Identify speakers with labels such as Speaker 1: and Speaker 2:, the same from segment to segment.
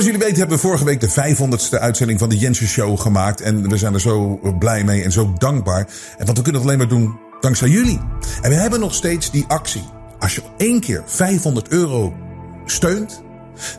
Speaker 1: Zoals jullie weten hebben we vorige week de 500ste uitzending van de Jensen Show gemaakt. En we zijn er zo blij mee en zo dankbaar. En want we kunnen het alleen maar doen dankzij jullie. En we hebben nog steeds die actie. Als je één keer 500 euro steunt,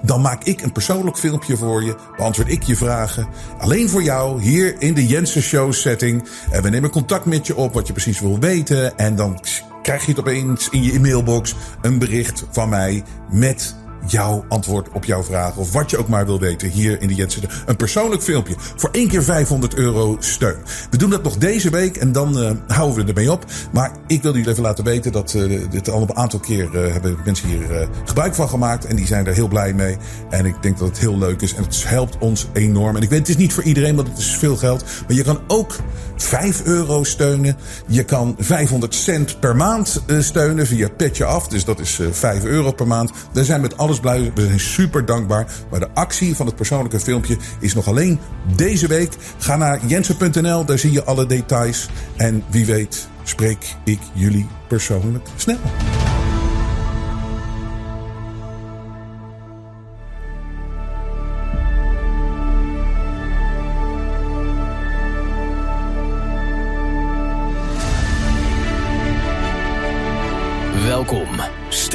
Speaker 1: dan maak ik een persoonlijk filmpje voor je. Beantwoord ik je vragen. Alleen voor jou, hier in de Jensen Show setting. En we nemen contact met je op, wat je precies wil weten. En dan krijg je het opeens in je e-mailbox een bericht van mij met jouw antwoord op jouw vraag. Of wat je ook maar wil weten hier in de Jensen. Een persoonlijk filmpje. Voor één keer 500 euro steun. We doen dat nog deze week en dan uh, houden we ermee op. Maar ik wil jullie even laten weten dat uh, dit al een aantal keer uh, hebben mensen hier gebruik van gemaakt. En die zijn er heel blij mee. En ik denk dat het heel leuk is. En het helpt ons enorm. En ik weet, het is niet voor iedereen, want het is veel geld. Maar je kan ook 5 euro steunen. Je kan 500 cent per maand steunen via Petje Af. Dus dat is 5 euro per maand. Daar zijn met alles blij. We zijn super dankbaar. Maar de actie van het persoonlijke filmpje is nog alleen deze week. Ga naar jensen.nl, daar zie je alle details. En wie weet spreek ik jullie persoonlijk snel.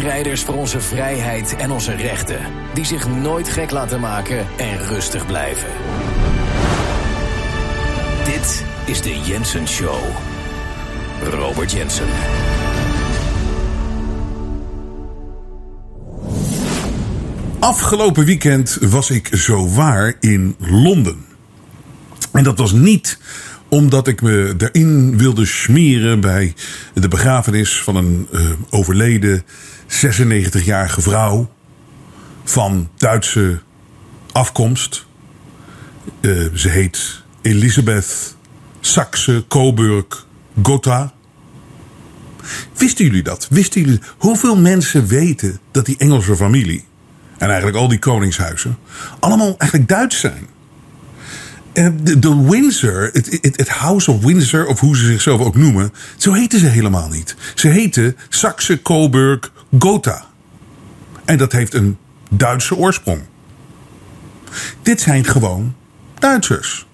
Speaker 2: Strijders voor onze vrijheid en onze rechten, die zich nooit gek laten maken en rustig blijven. Dit is de Jensen Show. Robert Jensen.
Speaker 1: Afgelopen weekend was ik zo waar in Londen. En dat was niet omdat ik me erin wilde smeren bij de begrafenis van een uh, overleden 96-jarige vrouw van Duitse afkomst. Uh, ze heet Elisabeth Saxe Coburg Gotha. Wisten jullie dat? Wisten jullie hoeveel mensen weten dat die Engelse familie en eigenlijk al die koningshuizen allemaal eigenlijk Duits zijn? De, de, Windsor, het, het, het, House of Windsor, of hoe ze zichzelf ook noemen, zo heten ze helemaal niet. Ze heten Saxe Coburg Gotha. En dat heeft een Duitse oorsprong. Dit zijn gewoon Duitsers.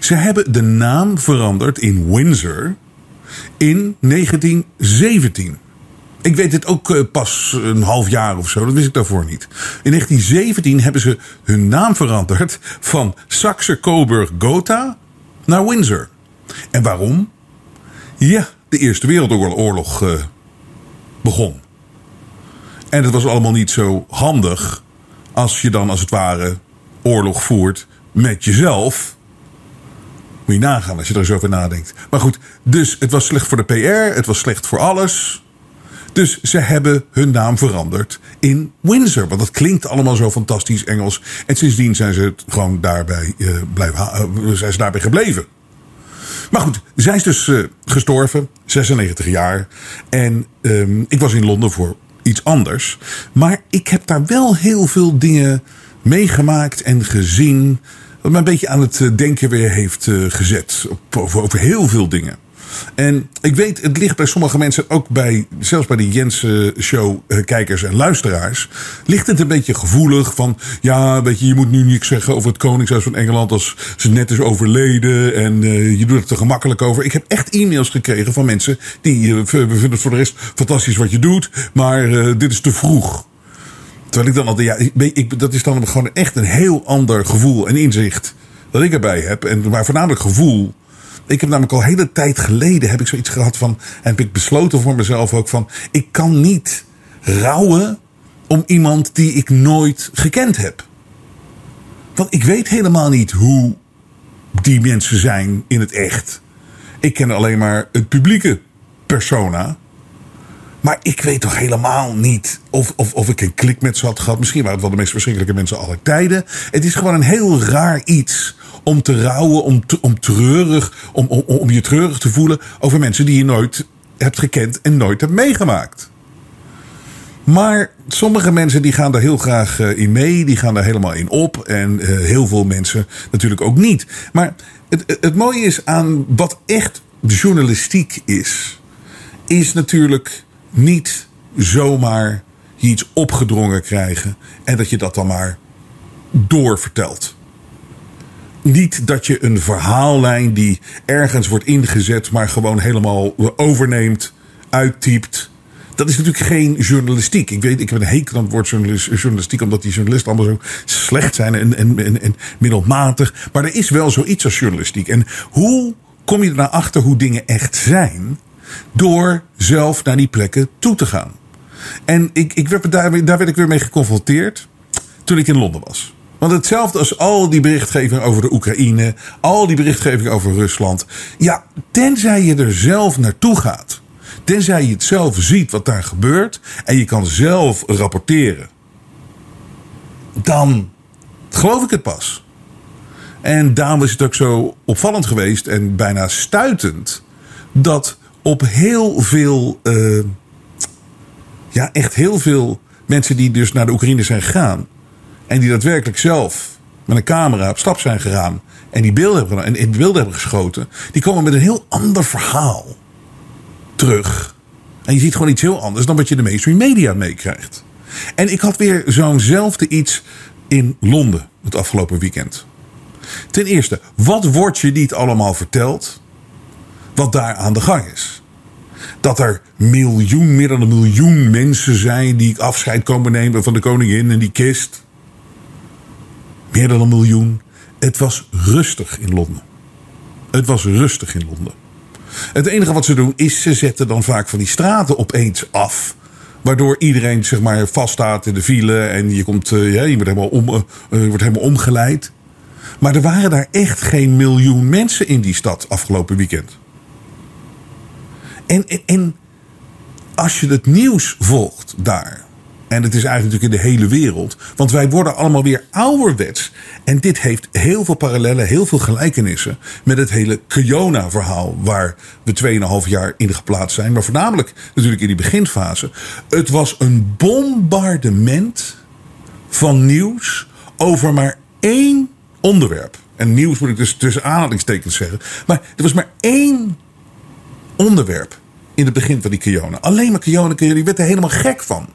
Speaker 1: Ze hebben de naam veranderd in Windsor in 1917. Ik weet het ook uh, pas een half jaar of zo, dat wist ik daarvoor niet. In 1917 hebben ze hun naam veranderd van Saxe Coburg Gotha naar Windsor. En waarom? Ja, de Eerste Wereldoorlog uh, begon. En het was allemaal niet zo handig als je dan als het ware oorlog voert met jezelf. Moet je nagaan als je er zo over nadenkt. Maar goed, dus het was slecht voor de PR, het was slecht voor alles. Dus ze hebben hun naam veranderd in Windsor. Want dat klinkt allemaal zo fantastisch Engels. En sindsdien zijn ze gewoon daarbij, uh, blijven, uh, zijn ze daarbij gebleven. Maar goed, zij is dus uh, gestorven, 96 jaar. En um, ik was in Londen voor iets anders. Maar ik heb daar wel heel veel dingen meegemaakt en gezien. Wat me een beetje aan het denken weer heeft gezet. Over heel veel dingen. En ik weet, het ligt bij sommige mensen, ook bij, zelfs bij de Jensen Show eh, kijkers en luisteraars, ligt het een beetje gevoelig van, ja, weet je, je moet nu niks zeggen over het Koningshuis van Engeland als ze net is overleden en uh, je doet het er gemakkelijk over. Ik heb echt e-mails gekregen van mensen die, uh, we vinden het voor de rest fantastisch wat je doet, maar uh, dit is te vroeg. Terwijl ik dan altijd, ja, dat is dan gewoon echt een heel ander gevoel en inzicht dat ik erbij heb. En maar voornamelijk gevoel ik heb namelijk al hele tijd geleden heb ik zoiets gehad van. Heb ik besloten voor mezelf ook van. Ik kan niet rouwen om iemand die ik nooit gekend heb. Want ik weet helemaal niet hoe die mensen zijn in het echt. Ik ken alleen maar het publieke persona. Maar ik weet toch helemaal niet of, of, of ik een klik met ze had gehad. Misschien waren het wel de meest verschrikkelijke mensen aller tijden. Het is gewoon een heel raar iets om te rouwen, om, om treurig, om, om, om je treurig te voelen over mensen die je nooit hebt gekend en nooit hebt meegemaakt. Maar sommige mensen die gaan daar heel graag eh, in mee, die gaan daar helemaal in op. En uh, heel veel mensen natuurlijk ook niet. Maar het, het mooie is aan wat echt journalistiek is, is natuurlijk niet zomaar iets opgedrongen krijgen en dat je dat dan maar doorvertelt. Niet dat je een verhaallijn die ergens wordt ingezet, maar gewoon helemaal overneemt, uittypt. Dat is natuurlijk geen journalistiek. Ik weet, ik heb een hekel aan het woord journalistiek, omdat die journalisten allemaal zo slecht zijn en, en, en, en middelmatig. Maar er is wel zoiets als journalistiek. En hoe kom je er naar achter hoe dingen echt zijn? Door zelf naar die plekken toe te gaan. En ik, ik werd, daar, daar werd ik weer mee geconfronteerd toen ik in Londen was. Want hetzelfde als al die berichtgeving over de Oekraïne, al die berichtgeving over Rusland. Ja, tenzij je er zelf naartoe gaat, tenzij je het zelf ziet wat daar gebeurt en je kan zelf rapporteren, dan geloof ik het pas. En daarom is het ook zo opvallend geweest en bijna stuitend dat op heel veel, uh, ja, echt heel veel mensen die dus naar de Oekraïne zijn gegaan en die daadwerkelijk zelf met een camera op stap zijn gegaan. En die beelden hebben, en in beelden hebben geschoten. Die komen met een heel ander verhaal terug. En je ziet gewoon iets heel anders dan wat je de mainstream media meekrijgt. En ik had weer zo'nzelfde iets in Londen het afgelopen weekend. Ten eerste, wat wordt je niet allemaal verteld? Wat daar aan de gang is. Dat er miljoen, meer dan een miljoen mensen zijn die afscheid komen nemen van de koningin en die kist. Meer dan een miljoen. Het was rustig in Londen. Het was rustig in Londen. Het enige wat ze doen is ze zetten dan vaak van die straten opeens af. Waardoor iedereen zeg maar vaststaat in de file en je, komt, uh, ja, je, wordt helemaal om, uh, je wordt helemaal omgeleid. Maar er waren daar echt geen miljoen mensen in die stad afgelopen weekend. En, en, en als je het nieuws volgt daar, en het is eigenlijk natuurlijk in de hele wereld. Want wij worden allemaal weer ouderwets. En dit heeft heel veel parallellen, heel veel gelijkenissen met het hele Kiona-verhaal. Waar we 2,5 jaar in geplaatst zijn. Maar voornamelijk natuurlijk in die beginfase. Het was een bombardement van nieuws over maar één onderwerp. En nieuws moet ik dus tussen aanhalingstekens zeggen. Maar er was maar één onderwerp in het begin van die Kiona. Alleen maar Kiona, die werd er helemaal gek van.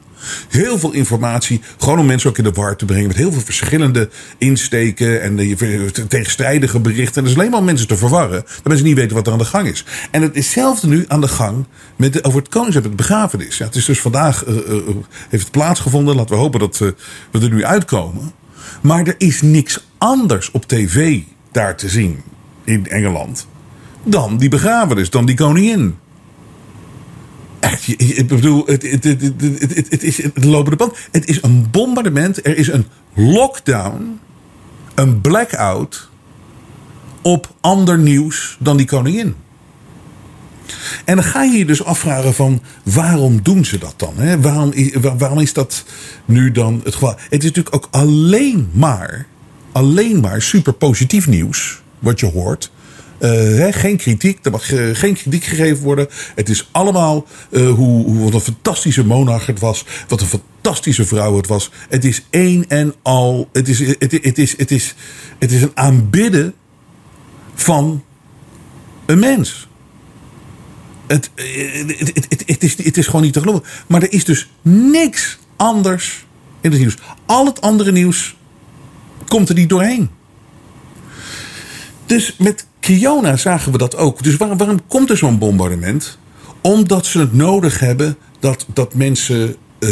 Speaker 1: Heel veel informatie, gewoon om mensen ook in de war te brengen. Met heel veel verschillende insteken en tegenstrijdige berichten. En dat is alleen maar om mensen te verwarren. Dat mensen niet weten wat er aan de gang is. En het is hetzelfde nu aan de gang met de, over het koningschap, het begrafenis. Ja, het is dus vandaag, uh, uh, heeft het plaatsgevonden. Laten we hopen dat we er nu uitkomen. Maar er is niks anders op tv daar te zien in Engeland dan die begrafenis, dan die koningin. Echt, ik bedoel, het, het, het, het, het is het lopende band. Het is een bombardement. Er is een lockdown, een blackout op ander nieuws dan die koningin. En dan ga je je dus afvragen van waarom doen ze dat dan? Hè? Waarom, waarom is dat nu dan het geval? Het is natuurlijk ook alleen maar, alleen maar super positief nieuws wat je hoort. Uh, geen kritiek, er mag uh, geen kritiek gegeven worden. Het is allemaal uh, hoe, hoe, wat een fantastische monarch het was. Wat een fantastische vrouw het was. Het is één en al. Het is, het, het, is, het, is, het is een aanbidden van een mens. Het, het, het, het, is, het is gewoon niet te geloven. Maar er is dus niks anders in het nieuws. Al het andere nieuws komt er niet doorheen. Dus met Kiona zagen we dat ook. Dus waarom, komt er zo'n bombardement? Omdat ze het nodig hebben dat, dat mensen. Uh,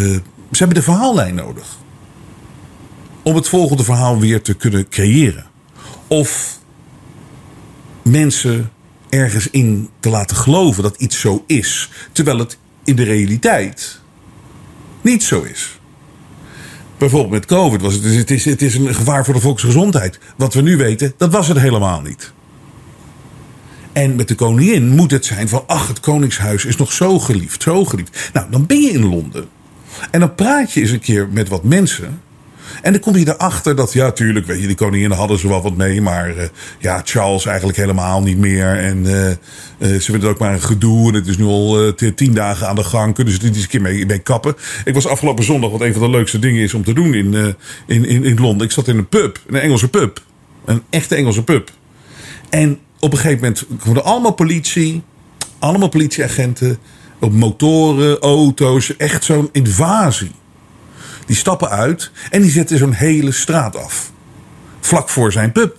Speaker 1: ze hebben de verhaallijn nodig. Om het volgende verhaal weer te kunnen creëren. Of mensen ergens in te laten geloven dat iets zo is. Terwijl het in de realiteit niet zo is. Bijvoorbeeld met COVID was het, het is, het is een gevaar voor de volksgezondheid. Wat we nu weten, dat was het helemaal niet. En met de koningin moet het zijn van, ach, het koningshuis is nog zo geliefd, zo geliefd. Nou, dan ben je in Londen. En dan praat je eens een keer met wat mensen. En dan kom je erachter dat, ja, tuurlijk, weet je, die koningin hadden ze wel wat mee. Maar uh, ja, Charles eigenlijk helemaal niet meer. En uh, uh, ze vinden het ook maar een gedoe. En het is nu al tien dagen aan de gang. Kunnen ze er eens een keer mee, mee, kappen? Ik was afgelopen zondag, wat een van de leukste dingen is om te doen in, in, in, in Londen. Ik zat in een pub, een Engelse pub. Een echte Engelse pub. En op een gegeven moment kwam er allemaal politie. Allemaal politieagenten. Op motoren, auto's. Echt zo'n invasie. Die stappen uit en die zetten zo'n hele straat af. Vlak voor zijn pub.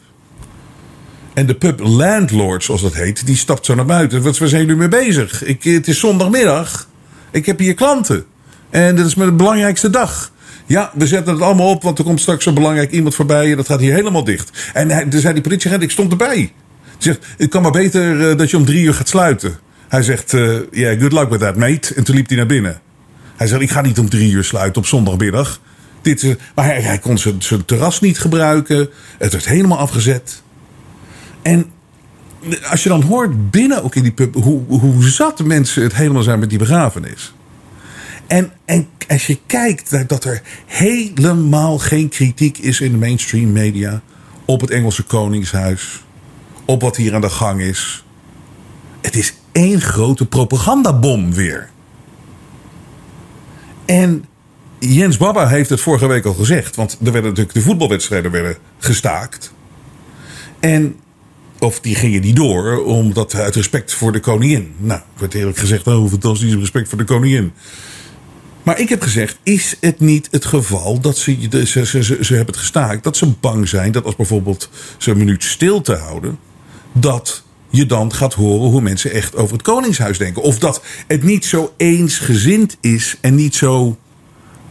Speaker 1: En de pub landlord, zoals dat heet, die stapt zo naar buiten. Wat zijn jullie mee bezig? Ik, het is zondagmiddag. Ik heb hier klanten. En dit is mijn belangrijkste dag. Ja, we zetten het allemaal op, want er komt straks een belangrijk iemand voorbij en dat gaat hier helemaal dicht. En hij, toen zei die politieagent, ik stond erbij. Hij zegt, het kan maar beter uh, dat je om drie uur gaat sluiten. Hij zegt, ja, uh, yeah, good luck with that, mate. En toen liep hij naar binnen. Hij zegt, ik ga niet om drie uur sluiten op zondagmiddag. Dit, uh, maar hij, kon zijn, terras niet gebruiken. Het werd helemaal afgezet. En als je dan hoort binnen ook in die pub hoe, hoe zat mensen het helemaal zijn met die begrafenis. En, en als je kijkt dat er helemaal geen kritiek is in de mainstream media op het Engelse Koningshuis, op wat hier aan de gang is. Het is één grote propagandabom weer. En Jens Baba heeft het vorige week al gezegd, want er werden natuurlijk de voetbalwedstrijden werden gestaakt. En of die gingen niet door, omdat uit respect voor de koningin. Nou, werd eerlijk gezegd, oh, fantastisch respect voor de koningin. Maar ik heb gezegd, is het niet het geval dat ze, ze, ze, ze, hebben het gestaakt, dat ze bang zijn dat als bijvoorbeeld ze een minuut stil te houden, dat je dan gaat horen hoe mensen echt over het Koningshuis denken. Of dat het niet zo eensgezind is en niet zo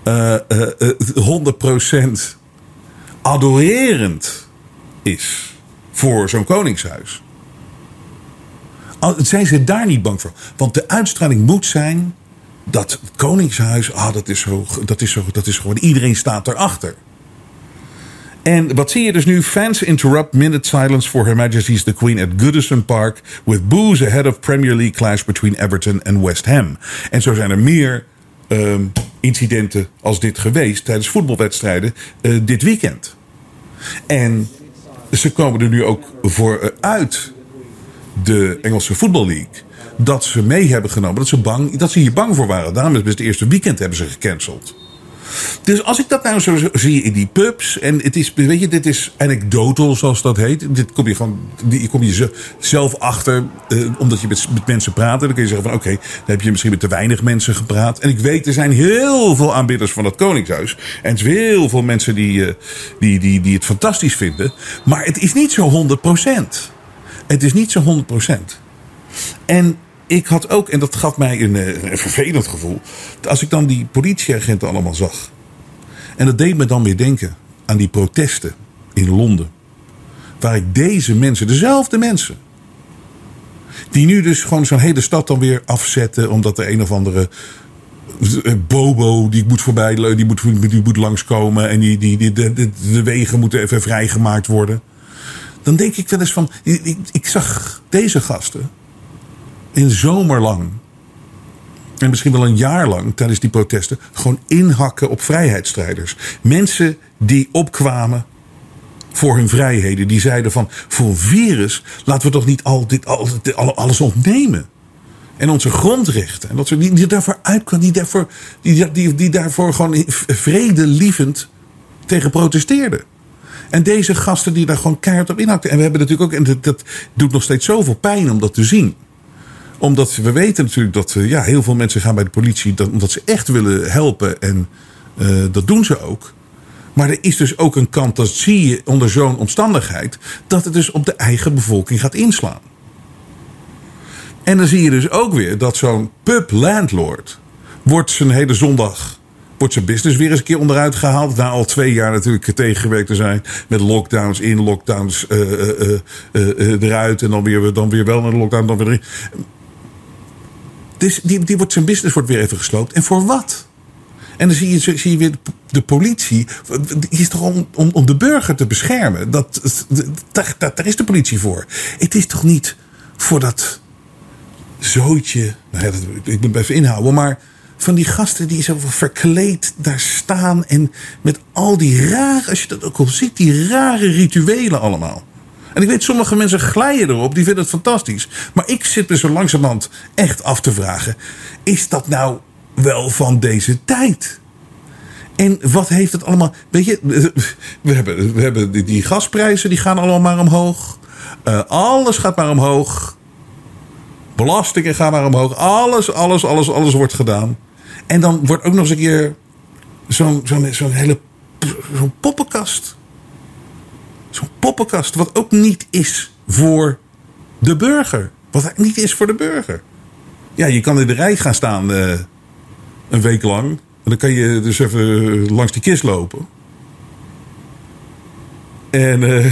Speaker 1: uh, uh, 100% adorerend is voor zo'n koningshuis. Zijn ze daar niet bang voor? Want de uitstraling moet zijn dat het koningshuis, ah, is dat is zo, dat is gewoon, iedereen staat erachter. En wat zie je dus nu? Fans interrupt minute silence for Her Majesty's the Queen at Goodison Park with boos ahead of Premier League clash between Everton en West Ham. En zo zijn er meer um, incidenten als dit geweest tijdens voetbalwedstrijden uh, dit weekend. En ze komen er nu ook voor uh, uit de Engelse Football League dat ze mee hebben genomen. Dat ze, bang, dat ze hier bang voor waren. Daarom is het eerste weekend hebben ze gecanceld. Dus als ik dat nou zo zie in die pubs. En het is, weet je, dit is anekdotal zoals dat heet. Dit kom je gewoon, die kom je zelf achter. Uh, omdat je met, met, mensen praat. Dan kun je zeggen van oké, dan heb je misschien met te weinig mensen gepraat. En ik weet, er zijn heel veel aanbidders van het Koningshuis. En er zijn heel veel mensen die, uh, die, die, die het fantastisch vinden. Maar het is niet zo 100%. Het is niet zo 100%. En ik had ook, en dat gaf mij een, een, vervelend gevoel. Als ik dan die politieagenten allemaal zag. En dat deed me dan weer denken aan die protesten in Londen. Waar ik deze mensen, dezelfde mensen. Die nu dus gewoon zo'n hele stad dan weer afzetten. Omdat er een of andere Bobo, die moet voorbij, die moet, die moet langskomen. En die, die, die, de, de, de wegen moeten even vrijgemaakt worden. Dan denk ik wel eens van, ik zag deze gasten in zomerlang. En misschien wel een jaar lang tijdens die protesten. gewoon inhakken op vrijheidsstrijders. Mensen die opkwamen voor hun vrijheden. Die zeiden van voor virus laten we toch niet al dit, al, alles ontnemen. En onze grondrechten. En dat ze die, die daarvoor uitkwamen. Die daarvoor, die, die, die daarvoor gewoon vredelievend tegen protesteerden. En deze gasten die daar gewoon keihard op inhakten. En we hebben natuurlijk ook, en dat doet nog steeds zoveel pijn om dat te zien omdat we weten natuurlijk dat ja, heel veel mensen gaan bij de politie dat, omdat ze echt willen helpen. En uh, dat doen ze ook. Maar er is dus ook een kant, dat zie je onder zo'n omstandigheid, dat het dus op de eigen bevolking gaat inslaan. En dan zie je dus ook weer dat zo'n pub landlord wordt zijn hele zondag wordt zijn business weer eens een keer onderuit gehaald. Na al twee jaar natuurlijk tegengewerkt te zijn. Met lockdowns in, lockdowns uh, uh, eruit. En dan weer, dan weer wel een lockdown, dan weer erin. Dus die, die wordt, zijn business wordt weer even gesloopt. En voor wat? En dan zie je, zie je weer de politie. Die is toch om, om, de burger te beschermen. Dat, daar, is de politie voor. Het is toch niet voor dat zootje. Nou ik moet even inhouden. Maar van die gasten die zo verkleed daar staan. En met al die rare, als je dat ook al ziet, die rare rituelen allemaal. En ik weet, sommige mensen glijden erop, die vinden het fantastisch. Maar ik zit me zo langzamerhand echt af te vragen: is dat nou wel van deze tijd? En wat heeft het allemaal. Weet je, we hebben, we hebben die, die gasprijzen, die gaan allemaal maar omhoog. Uh, alles gaat maar omhoog. Belastingen gaan maar omhoog. Alles, alles, alles, alles wordt gedaan. En dan wordt ook nog eens een keer zo'n zo'n zo'n hele zo'n poppenkast Zo'n poppenkast, wat ook niet is voor de burger. Wat niet is voor de burger. Ja, je kan in de rij gaan staan uh, een week lang. En dan kan je dus even langs die kist lopen. En uh,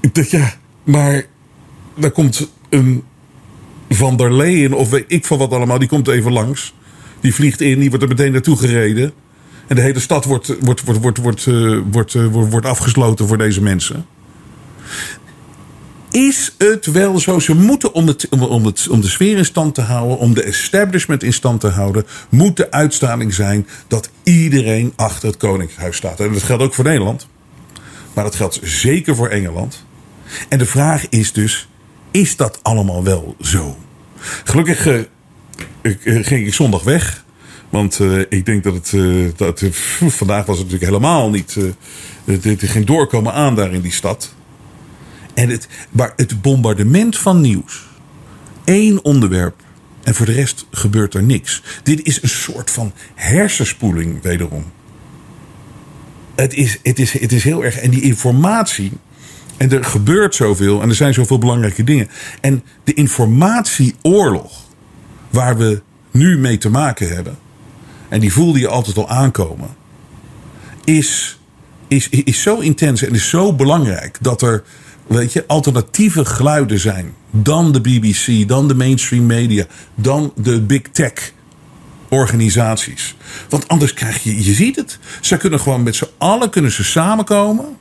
Speaker 1: ik dacht, ja, maar daar komt een Van der Leyen of weet ik van wat allemaal. Die komt even langs. Die vliegt in, die wordt er meteen naartoe gereden. En de hele stad wordt, wordt, wordt, wordt, wordt, uh, wordt, wordt afgesloten voor deze mensen. Is het wel zo? Ze moeten om, het, om, om, het, om de sfeer in stand te houden, om de establishment in stand te houden, moet de uitstraling zijn dat iedereen achter het Koningshuis staat. En dat geldt ook voor Nederland. Maar dat geldt zeker voor Engeland. En de vraag is dus: is dat allemaal wel zo? Gelukkig uh, ging ik zondag weg. Want uh, ik denk dat het. Uh, dat, vandaag was het natuurlijk helemaal niet. Er ging doorkomen aan daar in die stad. En het, maar het bombardement van nieuws. één onderwerp. En voor de rest gebeurt er niks. Dit is een soort van hersenspoeling, wederom. Het is, het is, het is heel erg. En die informatie. En er gebeurt zoveel. En er zijn zoveel belangrijke dingen. En de informatieoorlog. Waar we nu mee te maken hebben en die voelde je altijd al aankomen, is, is, is zo intens en is zo belangrijk dat er weet je, alternatieve geluiden zijn dan de BBC, dan de mainstream media, dan de big tech organisaties. Want anders krijg je, je ziet het. Ze kunnen gewoon met z'n allen kunnen ze samenkomen.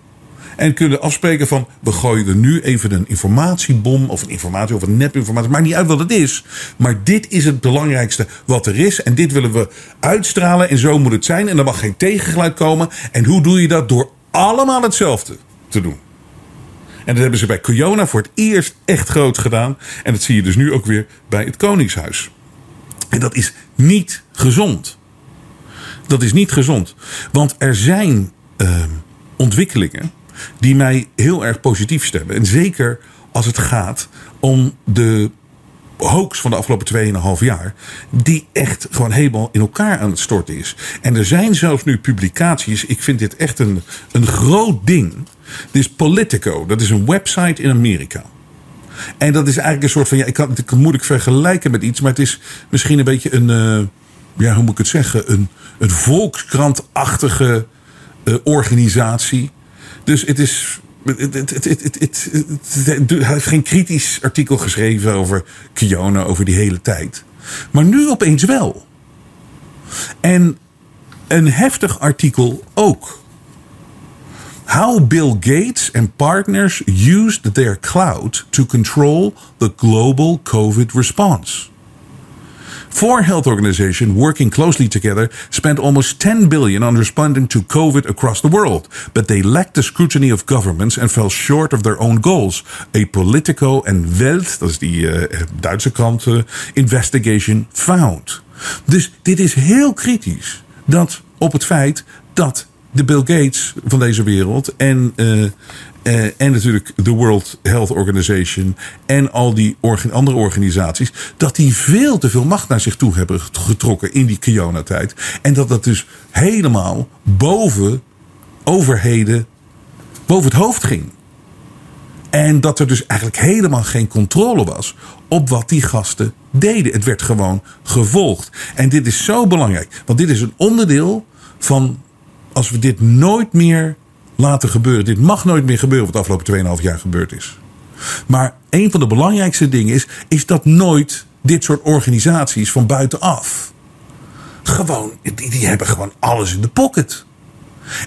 Speaker 1: En kunnen afspreken van we gooien er nu even een informatiebom of een informatie of een nepinformatie. Maakt niet uit wat het is. Maar dit is het belangrijkste wat er is. En dit willen we uitstralen. En zo moet het zijn. En er mag geen tegengeluid komen. En hoe doe je dat? Door allemaal hetzelfde te doen. En dat hebben ze bij Kiona voor het eerst echt groot gedaan. En dat zie je dus nu ook weer bij het Koningshuis. En dat is niet gezond. Dat is niet gezond. Want er zijn uh, ontwikkelingen die mij heel erg positief stemmen. En zeker als het gaat om de hoax van de afgelopen 2,5 jaar. Die echt gewoon helemaal in elkaar aan het storten is. En er zijn zelfs nu publicaties. Ik vind dit echt een, een groot ding. Dit is Politico. Dat is een website in Amerika. En dat is eigenlijk een soort van. Ja, ik kan het moeilijk vergelijken met iets. Maar het is misschien een beetje een. Uh, ja, hoe moet ik het zeggen? Een, een volkskrantachtige uh, organisatie. Dus het is. Hij heeft geen kritisch artikel geschreven over Kiona, over die hele tijd. Maar nu opeens wel. En een heftig artikel ook. How Bill Gates and partners used their cloud to control the global COVID response. Four health organizations working closely together spent almost 10 billion on responding to COVID across the world, but they lacked the scrutiny of governments and fell short of their own goals. A Politico and Welt, dat is die uh, Duitse krant, uh, investigation found. Dus dit is heel kritisch dat op het feit dat de Bill Gates van deze wereld en uh, uh, en natuurlijk de World Health Organization en al die andere organisaties, dat die veel te veel macht naar zich toe hebben getrokken in die Kiona-tijd. En dat dat dus helemaal boven overheden, boven het hoofd ging. En dat er dus eigenlijk helemaal geen controle was op wat die gasten deden. Het werd gewoon gevolgd. En dit is zo belangrijk, want dit is een onderdeel van als we dit nooit meer laten gebeuren. Dit mag nooit meer gebeuren wat de afgelopen 2,5 jaar gebeurd is. Maar een van de belangrijkste dingen is, is dat nooit dit soort organisaties van buitenaf. Gewoon, die, die hebben gewoon alles in de pocket.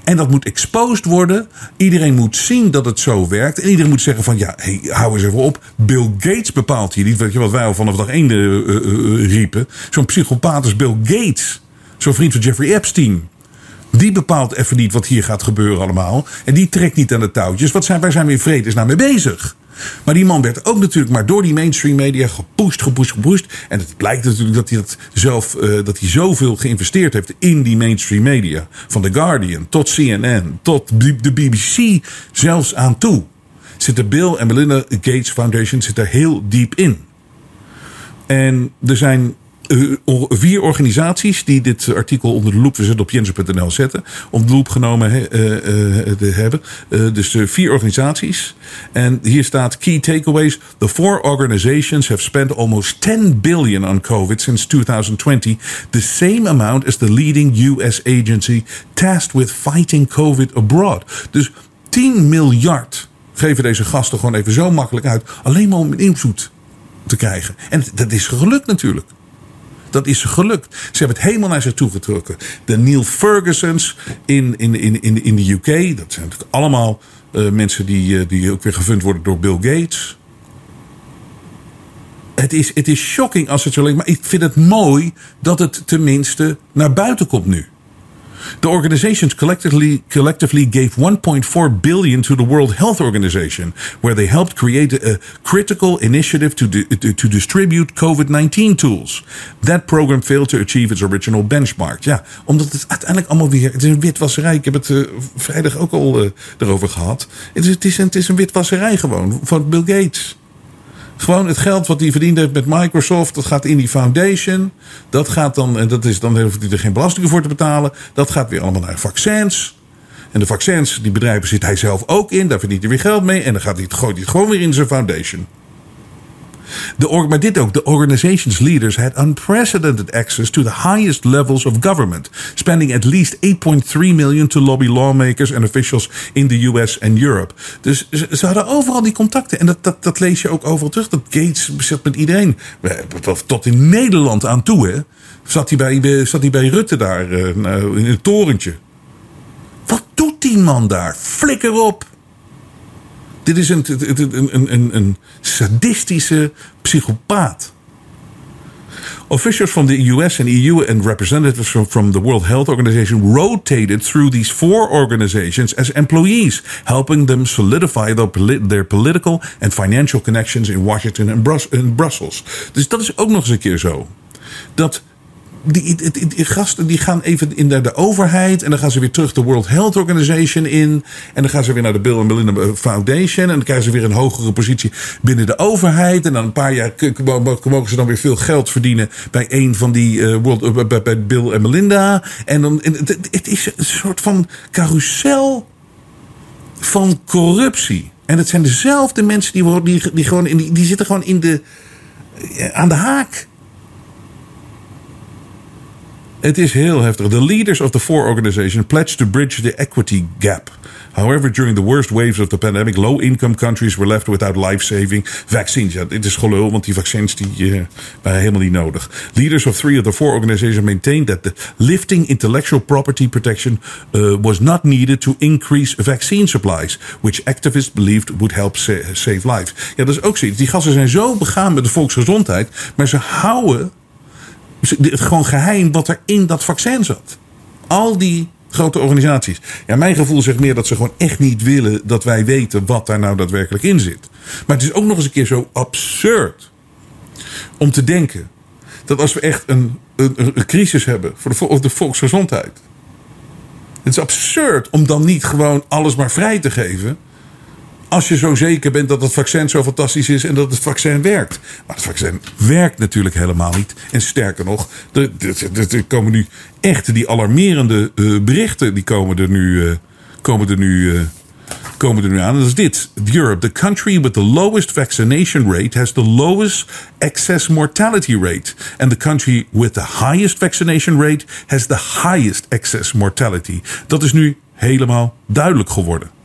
Speaker 1: En dat moet exposed worden. Iedereen moet zien dat het zo werkt. En iedereen moet zeggen van ja, hey, hou eens even op. Bill Gates bepaalt hier niet. Weet je wat wij al vanaf dag één uh, uh, riepen. Zo'n psychopaat als Bill Gates. Zo'n vriend van Jeffrey Epstein. Die bepaalt even niet wat hier gaat gebeuren allemaal. En die trekt niet aan de touwtjes. Wat zijn, waar zijn we in vredesnaam mee bezig? Maar die man werd ook natuurlijk maar door die mainstream media gepusht, gepusht, gepusht. En het blijkt natuurlijk dat hij dat zelf, uh, dat hij zoveel geïnvesteerd heeft in die mainstream media. Van The Guardian tot CNN tot de BBC zelfs aan toe. Zit de Bill en Melinda Gates Foundation zit er heel diep in. En er zijn vier organisaties die dit artikel onder de loep, we zullen op jensen.nl zetten, om de loep genomen he, uh, hebben. dus vier organisaties. En hier staat key takeaways. The four organizations have spent almost 10 billion on COVID since 2020. The same amount as the leading US agency tasked with fighting COVID abroad. Dus 10 miljard geven deze gasten gewoon even zo makkelijk uit. Alleen maar om invloed te krijgen. En dat is gelukt natuurlijk. Dat is gelukt. Ze hebben het helemaal naar zich toe getrokken. De Neil Fergusons in, in, in, in, in de UK. Dat zijn natuurlijk allemaal uh, mensen die, uh, die ook weer gefund worden door Bill Gates. Het is, het is shocking als het zo lijkt. Maar ik vind het mooi dat het tenminste naar buiten komt nu. The organizations collectively, collectively gave 1.4 billion to the World Health Organization, where they helped create a critical initiative to, to, distribute COVID-19 tools. That program failed to achieve its original benchmark. Ja, omdat het uiteindelijk allemaal weer, het is een witwasserij. Ik heb het uh, vrijdag ook al uh, erover gehad. Het is, het, is een, het is een witwasserij gewoon, van Bill Gates. Gewoon het geld wat hij verdiend heeft met Microsoft, dat gaat in die foundation. Dat gaat dan, en dat is, dan hoeft hij er geen belastingen voor te betalen. Dat gaat weer allemaal naar vaccins. En de vaccins, die bedrijven zit hij zelf ook in. Daar verdient hij weer geld mee. En dan gaat hij, gooit hij het gewoon weer in zijn foundation. De, maar dit ook, de organization's leaders had unprecedented access to the highest levels of government, spending at least 8.3 million to lobby lawmakers and officials in the US and Europe. Dus ze, hadden overal die contacten. En dat, dat, dat lees je ook overal terug. Dat Gates zit met iedereen. Tot in Nederland aan toe, hè? Zat hij bij, zat hij bij Rutte daar uh, in het torentje. Wat doet die man daar? Flikker op! Dit is een, sadistische psychopaat. Officials from the US and EU and representatives from, the World Health Organization rotated through these four organizations as employees, helping them solidify their, their political and financial connections in Washington and Brussels. Dus dat is ook nog eens een keer zo. Dat die, gasten die gaan even in de, de, overheid. En dan gaan ze weer terug de World Health Organization in. En dan gaan ze weer naar de Bill and Melinda Foundation. En dan krijgen ze weer een hogere positie binnen de overheid. En dan een paar jaar mogen ze dan weer veel geld verdienen bij een van die uh, World, uh, bij, Bill en Melinda. En dan, het, is een soort van carousel van corruptie. En het zijn dezelfde mensen die, die, die, gewoon die, die zitten gewoon in de, aan de haak. Het is heel heftig. The leaders of the four organizations pledged to bridge the equity gap. However, during the worst waves of the pandemic, low income countries were left without life saving vaccines. Ja, dit is gelul, want die vaccins die, uh, waren helemaal niet nodig. Leaders of three of the four organizations maintained that the lifting intellectual property protection uh, was not needed to increase vaccine supplies, which activists believed would help sa save lives. Ja, dat is ook zoiets. Die gasten zijn zo begaan met de volksgezondheid, maar ze houden gewoon geheim wat er in dat vaccin zat. Al die grote organisaties. Ja, mijn gevoel zegt meer dat ze gewoon echt niet willen dat wij weten wat daar nou daadwerkelijk in zit. Maar het is ook nog eens een keer zo absurd om te denken dat als we echt een, een, een crisis hebben voor de, de volksgezondheid. Het is absurd om dan niet gewoon alles maar vrij te geven. Als je zo zeker bent dat het vaccin zo fantastisch is en dat het vaccin werkt. Maar het vaccin werkt natuurlijk helemaal niet. En sterker nog, er, er, komen nu echt die alarmerende uh, berichten. Die komen er nu, uh, komen er nu, uh, komen er nu aan. Dat is dit. Europe, the country with the lowest vaccination rate, has the lowest excess mortality rate. And the country with the highest vaccination rate has the highest excess mortality. Dat is nu helemaal duidelijk geworden.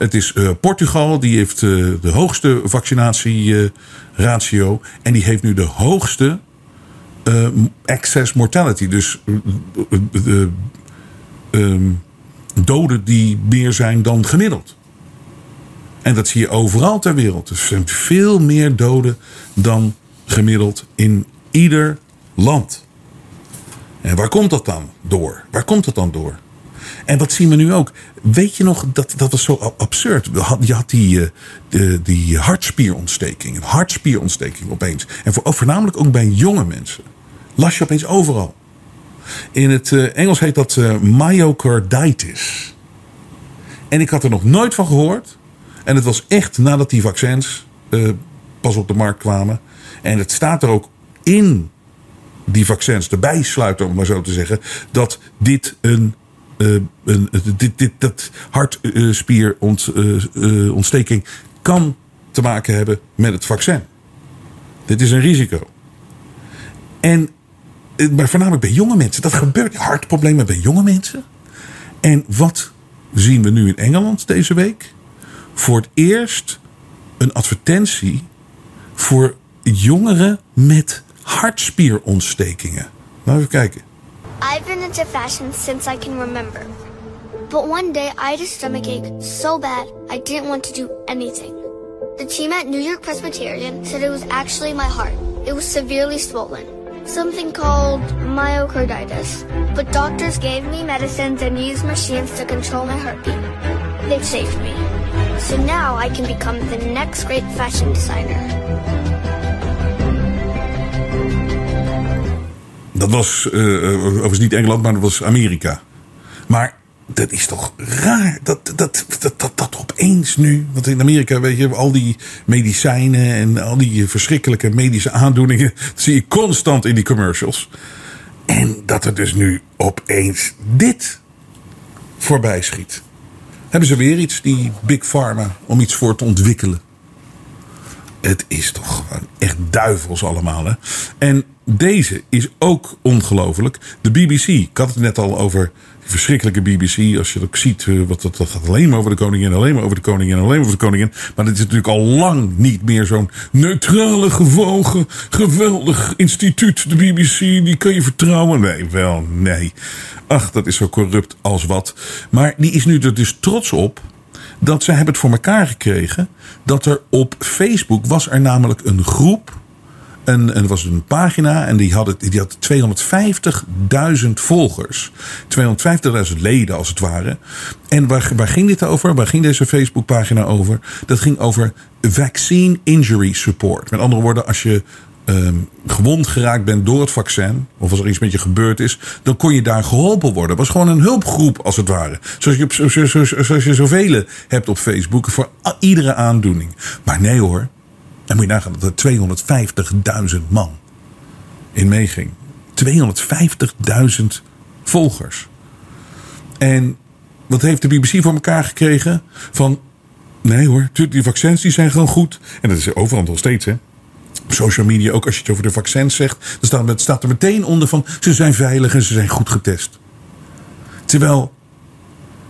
Speaker 1: Het is uh, Portugal, die heeft uh, de hoogste vaccinatieratio. en die heeft nu de hoogste excess mortality. Dus um, doden die meer zijn dan gemiddeld. En dat zie je overal ter wereld. Er zijn veel meer doden dan gemiddeld in ieder land. En waar komt dat dan door? Waar komt dat dan door? En wat zien we nu ook? Weet je nog, dat, dat was zo absurd. Je had die, uh, die hartspierontsteking. Een hartspierontsteking opeens. En voor, voornamelijk ook bij jonge mensen. Las je opeens overal. In het uh, Engels heet dat uh, myocarditis. En ik had er nog nooit van gehoord. En het was echt nadat die vaccins pas op de markt kwamen. En het staat er ook in die vaccins erbij sluiten, om maar zo te zeggen, dat dit een. Uh, een dit, dit, dat hartspierontsteking kan te maken hebben met het vaccin. Dit is een risico. En maar voornamelijk bij jonge mensen. Dat gebeurt hartproblemen bij jonge mensen. En wat zien we nu in Engeland deze week? Voor het eerst een advertentie voor jongeren met hartspierontstekingen. Laten we even kijken.
Speaker 3: I've been into fashion since I can remember. But one day I had a stomachache so bad I didn't want to do anything. The team at New York Presbyterian said it was actually my heart. It was severely swollen. Something called myocarditis. But doctors gave me medicines and used machines to control my heartbeat. They've saved me. So now I can become the next great fashion designer.
Speaker 1: Dat was uh, overigens niet Engeland, maar dat was Amerika. Maar dat is toch raar dat dat, dat, dat, dat opeens nu. Want in Amerika, weet je, al die medicijnen en al die verschrikkelijke medische aandoeningen. zie je constant in die commercials. En dat er dus nu opeens dit voorbij schiet. Hebben ze weer iets, die Big Pharma, om iets voor te ontwikkelen? Het is toch gewoon echt duivels allemaal. Hè? En deze is ook ongelooflijk. De BBC, ik had het net al over die verschrikkelijke BBC. Als je ook ziet, eh, wat, dat, dat gaat alleen maar over de koningin, alleen maar over de koningin, alleen maar over de koningin. Maar dit is natuurlijk al lang niet meer zo'n neutrale, gewogen, geweldig instituut. De BBC, die kan je vertrouwen. Nee, wel, nee. Ach, dat is zo corrupt als wat. Maar die is nu er dus trots op dat ze hebben het voor elkaar gekregen. Dat er op Facebook was er namelijk een groep. En, was een pagina en die had, die had 250.000 volgers. 250.000 leden als het ware. En waar, waar ging dit over? Waar ging deze Facebookpagina over? Dat ging over Vaccine Injury Support. Met andere woorden, als je um, gewond geraakt bent door het vaccin, of als er iets met je gebeurd is, dan kon je daar geholpen worden. Het was gewoon een hulpgroep, als het ware. Zoals je, op, zoals je zoveel hebt op Facebook, voor iedere aandoening. Maar nee hoor, dan moet je nagaan dat er 250.000 man in meeging. 250.000 volgers. En wat heeft de BBC voor elkaar gekregen? Van, nee hoor, die vaccins die zijn gewoon goed. En dat is overal nog steeds, hè social media, ook als je het over de vaccins zegt, dan staat, staat er meteen onder van ze zijn veilig en ze zijn goed getest. Terwijl,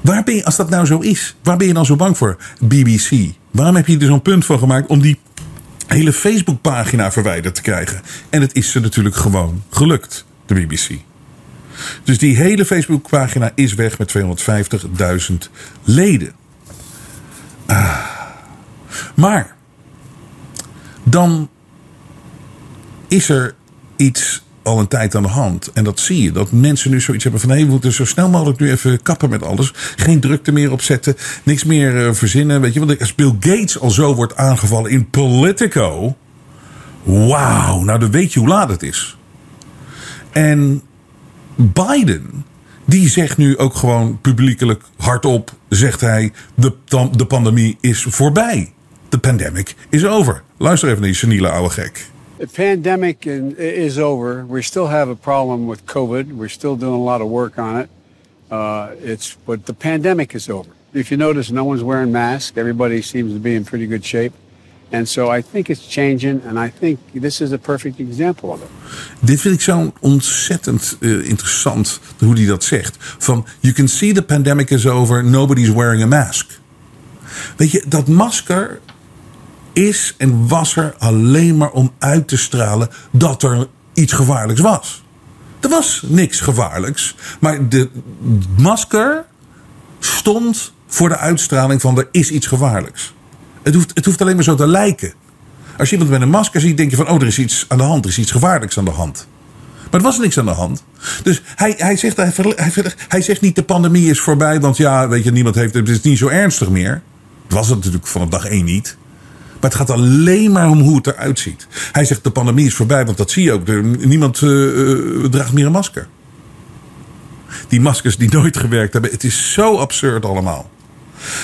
Speaker 1: waar ben je, als dat nou zo is, waar ben je dan zo bang voor? BBC. Waarom heb je er zo'n punt van gemaakt om die hele Facebookpagina verwijderd te krijgen? En het is ze natuurlijk gewoon gelukt, de BBC. Dus die hele Facebookpagina is weg met 250.000 leden. Ah. Maar dan is er iets al een tijd aan de hand. En dat zie je. Dat mensen nu zoiets hebben van... hé, hey, we moeten zo snel mogelijk nu even kappen met alles. Geen drukte meer opzetten. Niks meer uh, verzinnen. Weet je, want als Bill Gates al zo wordt aangevallen in Politico... Wauw, nou dan weet je hoe laat het is. En Biden, die zegt nu ook gewoon publiekelijk hardop... zegt hij, de, de pandemie is voorbij. De pandemic is over. Luister even naar die seniele oude gek.
Speaker 4: The pandemic is over. We still have a problem with COVID. We're still doing a lot of work on it. Uh, it's but the pandemic is over. If you notice, no one's wearing masks. Everybody seems to be in pretty good shape. And so I think it's changing, and I think this is a perfect example of it.
Speaker 1: Dit vind ik zo ontzettend uh, interessant hoe hij dat zegt. Van, you can see the pandemic is over, nobody's wearing a mask. Weet je, dat masker is en was er alleen maar om uit te stralen dat er iets gevaarlijks was. Er was niks gevaarlijks, maar de masker stond voor de uitstraling van er is iets gevaarlijks. Het hoeft, het hoeft alleen maar zo te lijken. Als je iemand met een masker ziet, denk je van oh, er is iets aan de hand, er is iets gevaarlijks aan de hand. Maar er was niks aan de hand. Dus hij, hij, zegt, hij, hij, hij zegt niet de pandemie is voorbij, want ja, weet je, niemand heeft het, is niet zo ernstig meer. Het was het natuurlijk vanaf dag één niet. Maar het gaat alleen maar om hoe het eruit ziet. Hij zegt de pandemie is voorbij, want dat zie je ook. Niemand uh, draagt meer een masker. Die maskers die nooit gewerkt hebben. Het is zo absurd allemaal.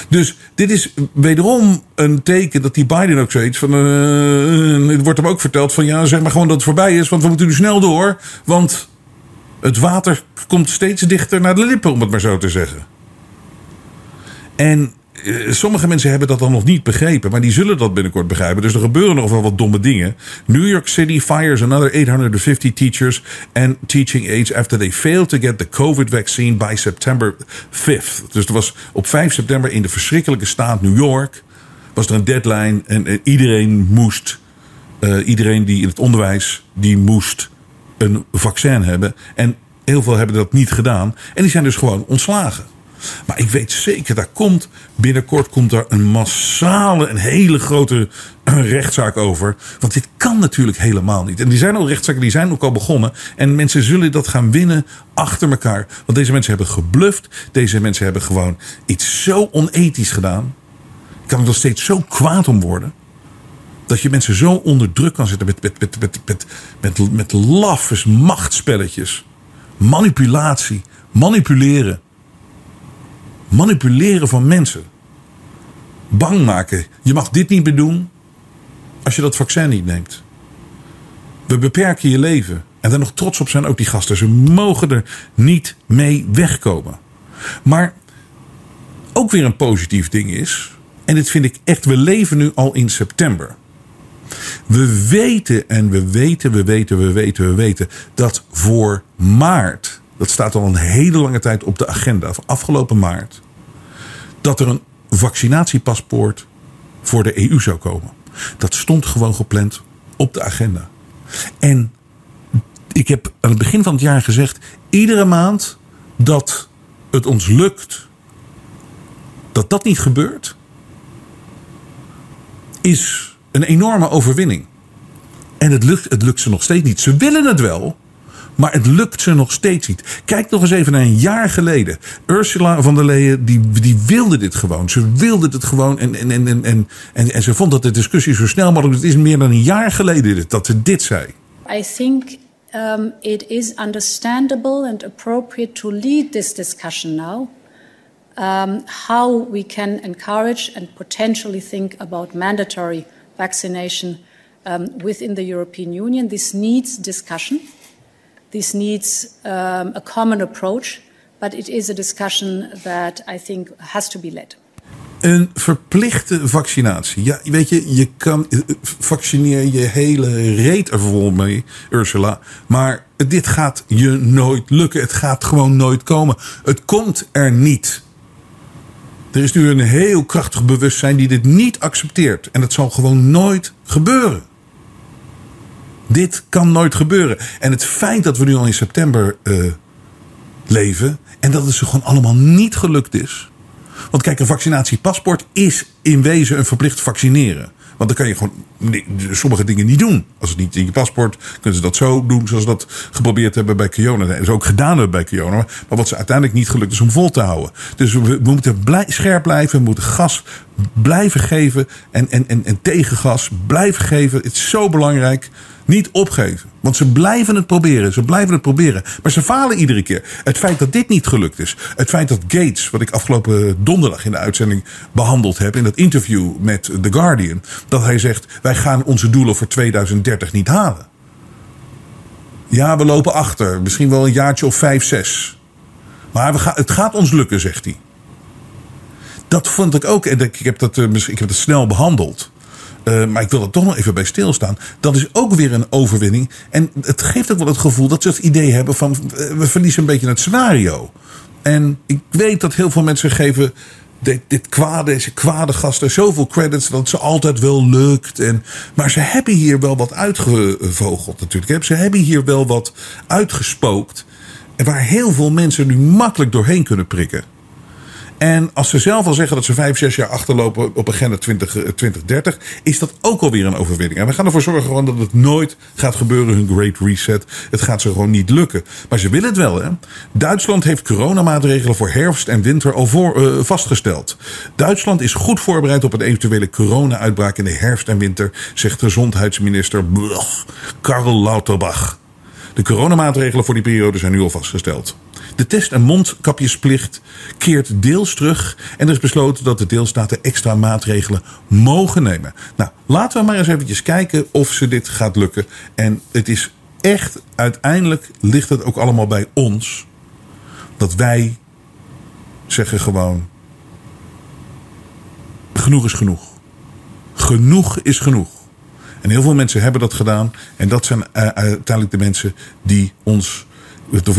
Speaker 1: Dus dit is wederom een teken dat die Biden ook zoiets van. Uh, het wordt hem ook verteld van ja, zeg maar gewoon dat het voorbij is, want we moeten nu snel door. Want het water komt steeds dichter naar de lippen, om het maar zo te zeggen. En eh, sommige mensen hebben dat dan nog niet begrepen, maar die zullen dat binnenkort begrijpen. Dus er gebeuren nog wel wat domme dingen. New York City fires another 850 teachers and teaching aides after they failed to get the COVID vaccine by September 5th. Dus er was op 5 september in de verschrikkelijke staat New York was er een deadline en, iedereen moest, uh, iedereen die in het onderwijs, die moest een vaccin hebben. En heel veel hebben dat niet gedaan. En die zijn dus gewoon ontslagen. Maar ik weet zeker, daar komt binnenkort komt er een massale, een hele grote rechtszaak over. Want dit kan natuurlijk helemaal niet. En die zijn al rechtszaken, die zijn ook al begonnen. En mensen zullen dat gaan winnen achter elkaar. Want deze mensen hebben gebluft. Deze mensen hebben gewoon iets zo onethisch gedaan. Kan er nog steeds zo kwaad om worden. Dat je mensen zo onder druk kan zetten met, met, met, met, met, met, met machtspelletjes. Manipulatie. Manipuleren. Manipuleren van mensen. Bang maken. Je mag dit niet meer doen als je dat vaccin niet neemt. We beperken je leven. En daar nog trots op zijn ook die gasten. Ze mogen er niet mee wegkomen. Maar ook weer een positief ding is. En dit vind ik echt. We leven nu al in september. We weten en we weten, we weten, we weten, we weten dat voor maart dat staat al een hele lange tijd op de agenda, afgelopen maart, dat er een vaccinatiepaspoort voor de EU zou komen. Dat stond gewoon gepland op de agenda. En ik heb aan het begin van het jaar gezegd: iedere maand dat het ons lukt, dat dat niet gebeurt, is een enorme overwinning. En het lukt, het lukt ze nog steeds niet. Ze willen het wel, maar het lukt ze nog steeds niet. Kijk nog eens even naar een jaar geleden. Ursula van der Leyen, die, die wilde dit gewoon. Ze wilde het gewoon. En, en, en, en, en, en ze vond dat de discussie zo snel mogelijk. Het is meer dan een jaar geleden dat ze dit zei.
Speaker 5: I think um, it is understandable and appropriate to lead this discussion now. Um, how we can encourage and potentially think about mandatory vaccination um, within the European Union. This needs discussion. This needs um, a common approach, but it is a discussion that I think has to be led.
Speaker 1: Een verplichte vaccinatie. Ja, weet je, je kan eh, vaccineer je hele reet er vol mee, Ursula. Maar dit gaat je nooit lukken. Het gaat gewoon nooit komen. Het komt er niet. Er is nu een heel krachtig bewustzijn die dit niet accepteert. En het zal gewoon nooit gebeuren. Dit kan nooit gebeuren. En het feit dat we nu al in september uh, leven en dat het ze gewoon allemaal niet gelukt is. Want kijk, een vaccinatiepaspoort is in wezen een verplicht vaccineren. Want dan kan je gewoon sommige dingen niet doen. Als het niet in je paspoort, kunnen ze dat zo doen zoals ze dat geprobeerd hebben bij Kiona. Dat is ook gedaan hebben bij Kiona. Maar wat ze uiteindelijk niet gelukt is om vol te houden. Dus we, moeten blij, scherp blijven. We moeten gas blijven geven. En, en, en, en tegengas blijven geven. Het is zo belangrijk. Niet opgeven. Want ze blijven het proberen. Ze blijven het proberen. Maar ze falen iedere keer. Het feit dat dit niet gelukt is. Het feit dat Gates, wat ik afgelopen donderdag in de uitzending behandeld heb. in dat interview met The Guardian. dat hij zegt: wij gaan onze doelen voor 2030 niet halen. Ja, we lopen achter. Misschien wel een jaartje of vijf, zes. Maar we gaan, het gaat ons lukken, zegt hij. Dat vond ik ook. En ik heb dat, eh, ik heb dat snel behandeld. Uh, maar ik wil er toch nog even bij stilstaan. Dat is ook weer een overwinning. En het geeft ook wel het gevoel dat ze het idee hebben van uh, we verliezen een beetje het scenario. En ik weet dat heel veel mensen geven dit, dit kwade, deze kwade gasten zoveel credits dat ze altijd wel lukt. En, maar ze hebben hier wel wat uitgevogeld natuurlijk. Ze hebben hier wel wat uitgespookt. Waar heel veel mensen nu makkelijk doorheen kunnen prikken. En als ze zelf al zeggen dat ze vijf, zes jaar achterlopen op agenda 20, 2030, eh, is dat ook alweer een overwinning. En we gaan ervoor zorgen gewoon dat het nooit gaat gebeuren, hun Great Reset. Het gaat ze gewoon niet lukken. Maar ze willen het wel, hè? Duitsland heeft coronamaatregelen voor herfst en winter al voor, uh, vastgesteld. Duitsland is goed voorbereid op een eventuele corona-uitbraak in de herfst en winter, zegt gezondheidsminister Karl Lauterbach. De coronamaatregelen voor die periode zijn nu al vastgesteld. De test- en mondkapjesplicht keert deels terug. En er is besloten dat de deelstaten extra maatregelen mogen nemen. Nou, laten we maar eens eventjes kijken of ze dit gaat lukken. En het is echt, uiteindelijk ligt het ook allemaal bij ons. Dat wij zeggen gewoon: genoeg is genoeg. Genoeg is genoeg. En heel veel mensen hebben dat gedaan. En dat zijn uh, uiteindelijk de mensen die ons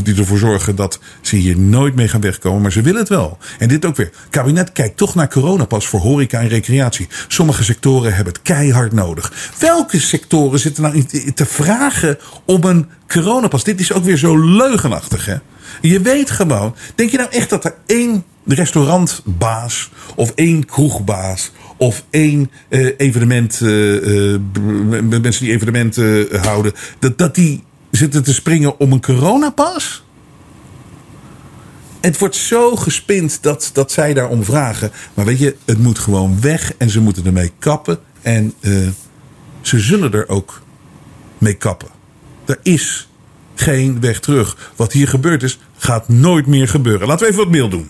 Speaker 1: die ervoor zorgen dat ze hier nooit mee gaan wegkomen. Maar ze willen het wel. En dit ook weer. Het kabinet kijkt toch naar coronapas voor horeca en recreatie. Sommige sectoren hebben het keihard nodig. Welke sectoren zitten nou te vragen om een coronapas? Dit is ook weer zo leugenachtig, hè? Je weet gewoon. Denk je nou echt dat er één restaurantbaas of één kroegbaas of één uh, evenement, uh, mensen die evenementen houden, dat, dat die zitten te springen om een coronapas? Het wordt zo gespind dat, dat zij daarom vragen. Maar weet je, het moet gewoon weg en ze moeten ermee kappen. En ze zullen er ook mee kappen. Er is geen weg terug. Wat hier gebeurd is, gaat nooit meer gebeuren. Laten we even wat mail doen.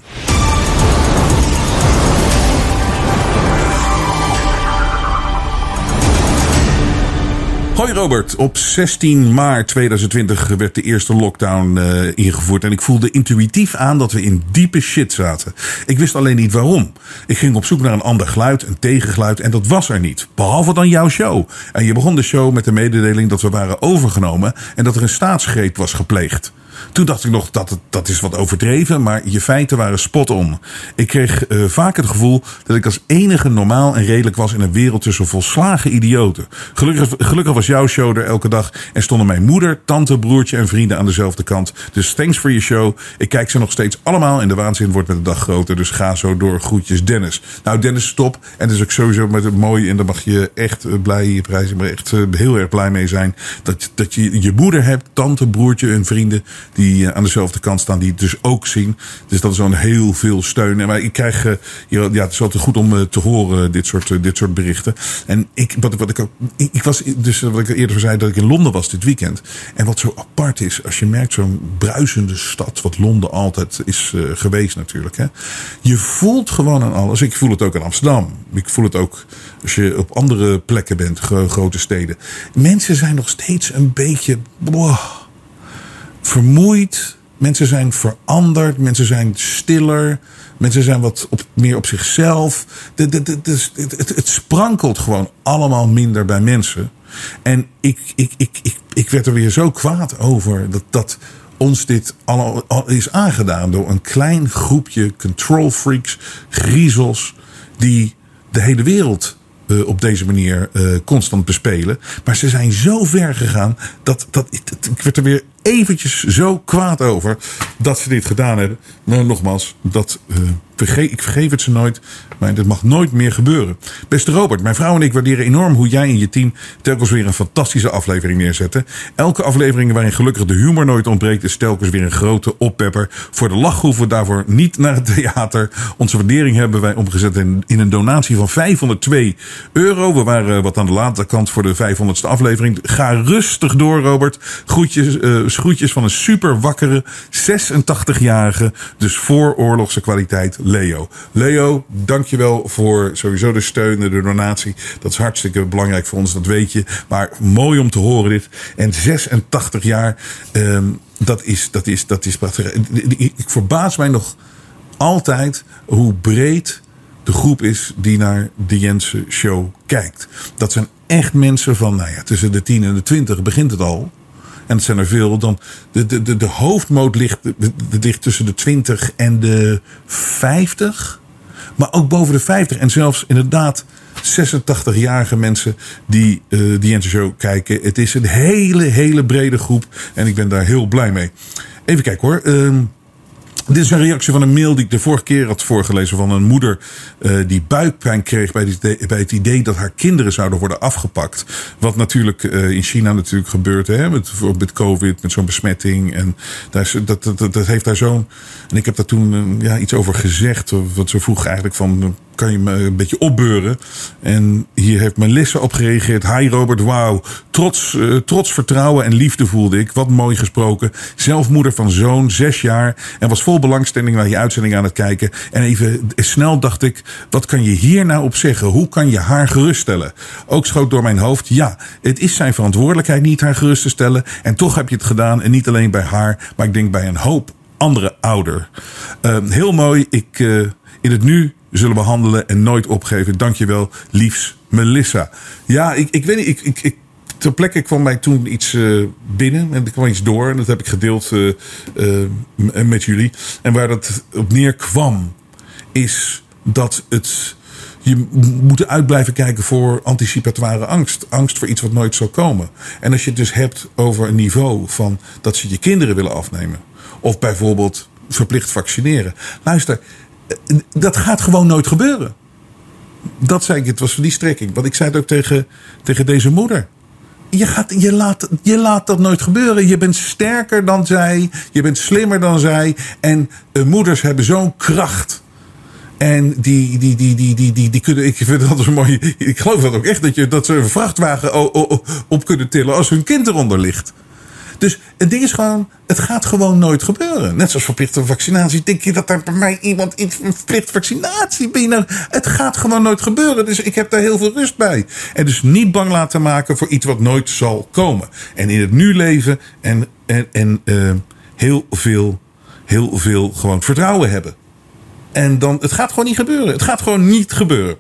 Speaker 1: Hoi Robert, op 16 maart 2020 werd de eerste lockdown uh, ingevoerd en ik voelde intuïtief aan dat we in diepe shit zaten. Ik wist alleen niet waarom. Ik ging op zoek naar een ander geluid, een tegengeluid en dat was er niet. Behalve dan jouw show. En je begon de show met de mededeling dat we waren overgenomen en dat er een staatsgreep was gepleegd. Toen dacht ik nog dat het, dat is wat overdreven, maar je feiten waren spot on. Ik kreeg uh, vaak het gevoel dat ik als enige normaal en redelijk was in een wereld tussen volslagen idioten. Gelukkig, was jouw show er elke dag en stonden mijn moeder, tante, broertje en vrienden aan dezelfde kant. Dus thanks voor je show. Ik kijk ze nog steeds allemaal en de waanzin wordt met de dag groter. Dus ga zo door. Groetjes Dennis. Nou Dennis, stop. En is ook sowieso met het mooi en daar mag je echt eh, blij prijzen, maar echt uh, heel erg blij mee zijn. Dat, dat je je moeder hebt, tante, broertje en vrienden die aan dezelfde kant staan, die het dus ook zien. Dus dat is dan heel veel steun. En maar ik krijg, ja, het is altijd goed om te horen, dit soort, dit soort berichten. En ik, wat, wat ik ook, ik was dus, wat ik eerder zei, dat ik in Londen was dit weekend. En wat zo apart is, als je merkt zo'n bruisende stad, wat Londen altijd is geweest natuurlijk. Hè. Je voelt gewoon aan alles. Ik voel het ook in Amsterdam. Ik voel het ook als je op andere plekken bent, grote steden. Mensen zijn nog steeds een beetje. Boah, vermoeid. Mensen zijn veranderd. Mensen zijn stiller. Mensen zijn wat op, meer op zichzelf. De, het, het, sprankelt gewoon allemaal minder bij mensen. En ik, ik, ik, ik, ik werd er weer zo kwaad over dat, dat ons dit allemaal is aangedaan door een klein groepje control freaks, griezels, die de hele wereld uh, op deze manier uh, constant bespelen. Maar ze zijn zo ver gegaan dat, dat ik werd er weer eventjes zo kwaad over dat ze dit gedaan hebben. Nou, nogmaals, dat, uh, vergeef, ik vergeef het ze nooit. Maar dit mag nooit meer gebeuren. Beste Robert, mijn vrouw en ik waarderen enorm hoe jij en je team telkens weer een fantastische aflevering neerzetten. Elke aflevering waarin gelukkig de humor nooit ontbreekt, is telkens weer een grote oppepper. Voor de lach hoeven we daarvoor niet naar het theater. Onze waardering hebben wij omgezet in, in een donatie van 502 euro. We waren wat aan de late kant voor de 500ste aflevering. Ga rustig door, Robert. Groetjes, uh, groetjes van een super wakkere 86-jarige, dus vooroorlogse kwaliteit, Leo. Leo, dankjewel voor sowieso de steun de donatie. Dat is hartstikke belangrijk voor ons, dat weet je. Maar mooi om te horen dit. En 86 jaar, um, dat is, dat is, dat is prachtig. Ik verbaas mij nog altijd hoe breed de groep is die naar de Jensen Show kijkt. Dat zijn echt mensen van, nou ja, tussen de 10 en de 20 begint het al. En het zijn er veel. Dan de, de, de, de hoofdmoot ligt, ligt tussen de 20 en de 50. Maar ook boven de 50. En zelfs inderdaad 86-jarige mensen die uh, die Show kijken. Het is een hele, hele brede groep. En ik ben daar heel blij mee. Even kijken hoor. Uh, dit is een reactie van een mail die ik de vorige keer had voorgelezen van een moeder uh, die buikpijn kreeg bij, die, bij het idee dat haar kinderen zouden worden afgepakt. Wat natuurlijk uh, in China natuurlijk gebeurt, hè, met, met COVID, met zo'n besmetting. En daar dat, dat, heeft daar zo'n. En ik heb daar toen uh, ja, iets over gezegd. Wat ze vroeg eigenlijk van kan je me een beetje opbeuren. En hier heeft Melissa op gereageerd. Hi Robert, wauw. Trots, uh, trots vertrouwen en liefde voelde ik. Wat mooi gesproken. Zelfmoeder van zoon, zes jaar. En was vol belangstelling naar je uitzending aan het kijken. En even snel dacht ik, wat kan je hier nou op zeggen? Hoe kan je haar geruststellen? Ook schoot door mijn hoofd, ja, het is zijn verantwoordelijkheid niet haar gerust te stellen. En toch heb je het gedaan. En niet alleen bij haar, maar ik denk bij een hoop andere ouder. Uh, heel mooi. Ik, uh, in het nu zullen we handelen en nooit opgeven. Dankjewel, liefs Melissa. Ja, ik, ik weet niet. Ik, ik, ter plekke kwam mij toen iets uh, binnen en er kwam iets door. En dat heb ik gedeeld uh, uh, met jullie. En waar dat op neerkwam, is dat het. Je moet uitblijven kijken voor anticipatoire angst. Angst voor iets wat nooit zal komen. En als je het dus hebt over een niveau van dat ze je kinderen willen afnemen. Of bijvoorbeeld verplicht vaccineren. Luister, dat gaat gewoon nooit gebeuren. Dat zei ik, het was die strekking. Want ik zei het ook tegen, tegen deze moeder. Je, gaat, je, laat, je laat dat nooit gebeuren. Je bent sterker dan zij. Je bent slimmer dan zij. En uh, moeders hebben zo'n kracht. En die, die, die, die, die, die, die kunnen. Ik vind dat zo mooi. Ik geloof dat ook echt. Dat, je, dat ze een vrachtwagen op kunnen tillen als hun kind eronder ligt. Dus het ding is gewoon, het gaat gewoon nooit gebeuren. Net zoals verplichte vaccinatie. Denk je dat er bij mij iemand in verplichte vaccinatie binnen? Het gaat gewoon nooit gebeuren. Dus ik heb daar heel veel rust bij. En dus niet bang laten maken voor iets wat nooit zal komen. En in het nu leven en, en, en uh, heel veel, heel veel gewoon vertrouwen hebben. En dan, het gaat gewoon niet gebeuren. Het gaat gewoon niet gebeuren.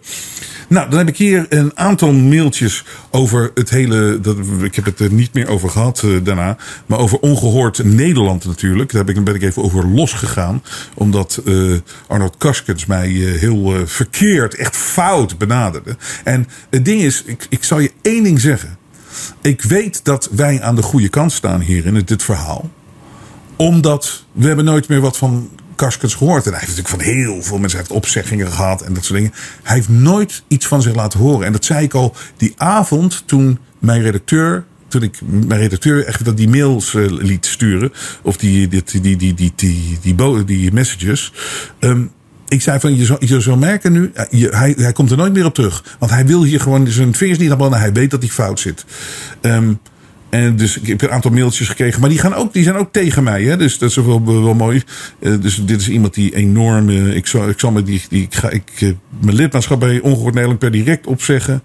Speaker 1: Nou, dan heb ik hier een aantal mailtjes over het hele. Dat, ik heb het er niet meer over gehad uh, daarna. Maar over ongehoord Nederland natuurlijk. Daar ben ik, even over losgegaan. Omdat uh, Arnold Kaskens mij uh, heel verkeerd, echt fout benaderde. En het ding is, ik, ik zal je één ding zeggen. Ik weet dat wij aan de goede kant staan hier in dit verhaal. Omdat we hebben nooit meer wat van Kaskens gehoord. En hij heeft natuurlijk van heel veel mensen heeft opzeggingen gehad en dat soort dingen. Hij heeft nooit iets van zich laten horen. En dat zei ik al die avond toen mijn redacteur toen ik mijn redacteur echt dat die mails eh, liet sturen. Of die, die, die, die, die, die, die, die messages. Ehm, ik zei van, je zou, je zou merken nu, eh, je, hij, hij komt er nooit meer op terug. Want hij wil hier gewoon zijn vingers niet aan. Hij weet dat hij fout zit. Ehm, en dus ik heb een aantal mailtjes gekregen. Maar die, gaan ook, die zijn ook tegen mij. Hè? Dus dat is wel, wel mooi. Uh, dus dit is iemand die enorm. Uh, ik, zal, ik zal me die. die ik ga, ik, uh, mijn lidmaatschap bij Ongehoord Nederland per direct opzeggen.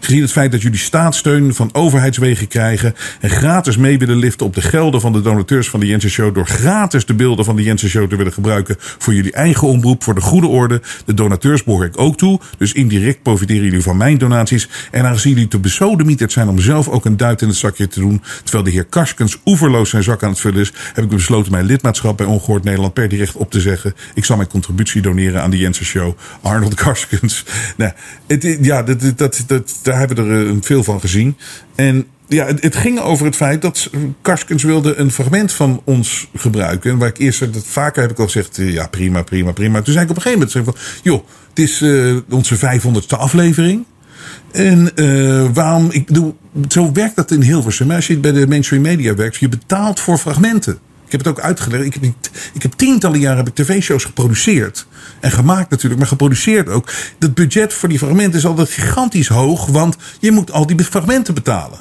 Speaker 1: Gezien het feit dat jullie staatssteun van overheidswegen krijgen. En gratis mee willen liften op de gelden van de donateurs van de Jensen Show. Door gratis de beelden van de Jensen Show te willen gebruiken voor jullie eigen omroep. Voor de goede orde. De donateurs behoor ik ook toe. Dus indirect profiteren jullie van mijn donaties. En aangezien jullie te besodemieterd zijn om zelf ook een duit in het zakje te doen. Terwijl de heer Karskens oeverloos zijn zak aan het vullen is. Heb ik besloten mijn lidmaatschap bij Ongehoord Nederland per direct op te zeggen. Ik zal mijn contributie doneren aan de Jensen Show. Arnold Karskens. Nou, het, ja, dat, dat, dat, daar hebben we er eh, veel van gezien. En ja, het, ging over het feit dat Karskens wilde een fragment van ons gebruiken. En waar ik eerst, dat vaker heb ik al gezegd, eh, ja prima, prima, prima. Toen zei ik op een gegeven moment, van, joh, het is uh, onze 500ste aflevering. En waarom, ik bedoel, zo werkt dat in Hilversum. Als je bij de mainstream media werkt, je betaalt voor fragmenten. Ik heb het ook uitgelegd. Ik heb, ik heb tientallen jaren heb ik tv-shows geproduceerd. En gemaakt natuurlijk, maar geproduceerd ook. Het budget voor die fragmenten is altijd gigantisch hoog. Want je moet al die fragmenten betalen.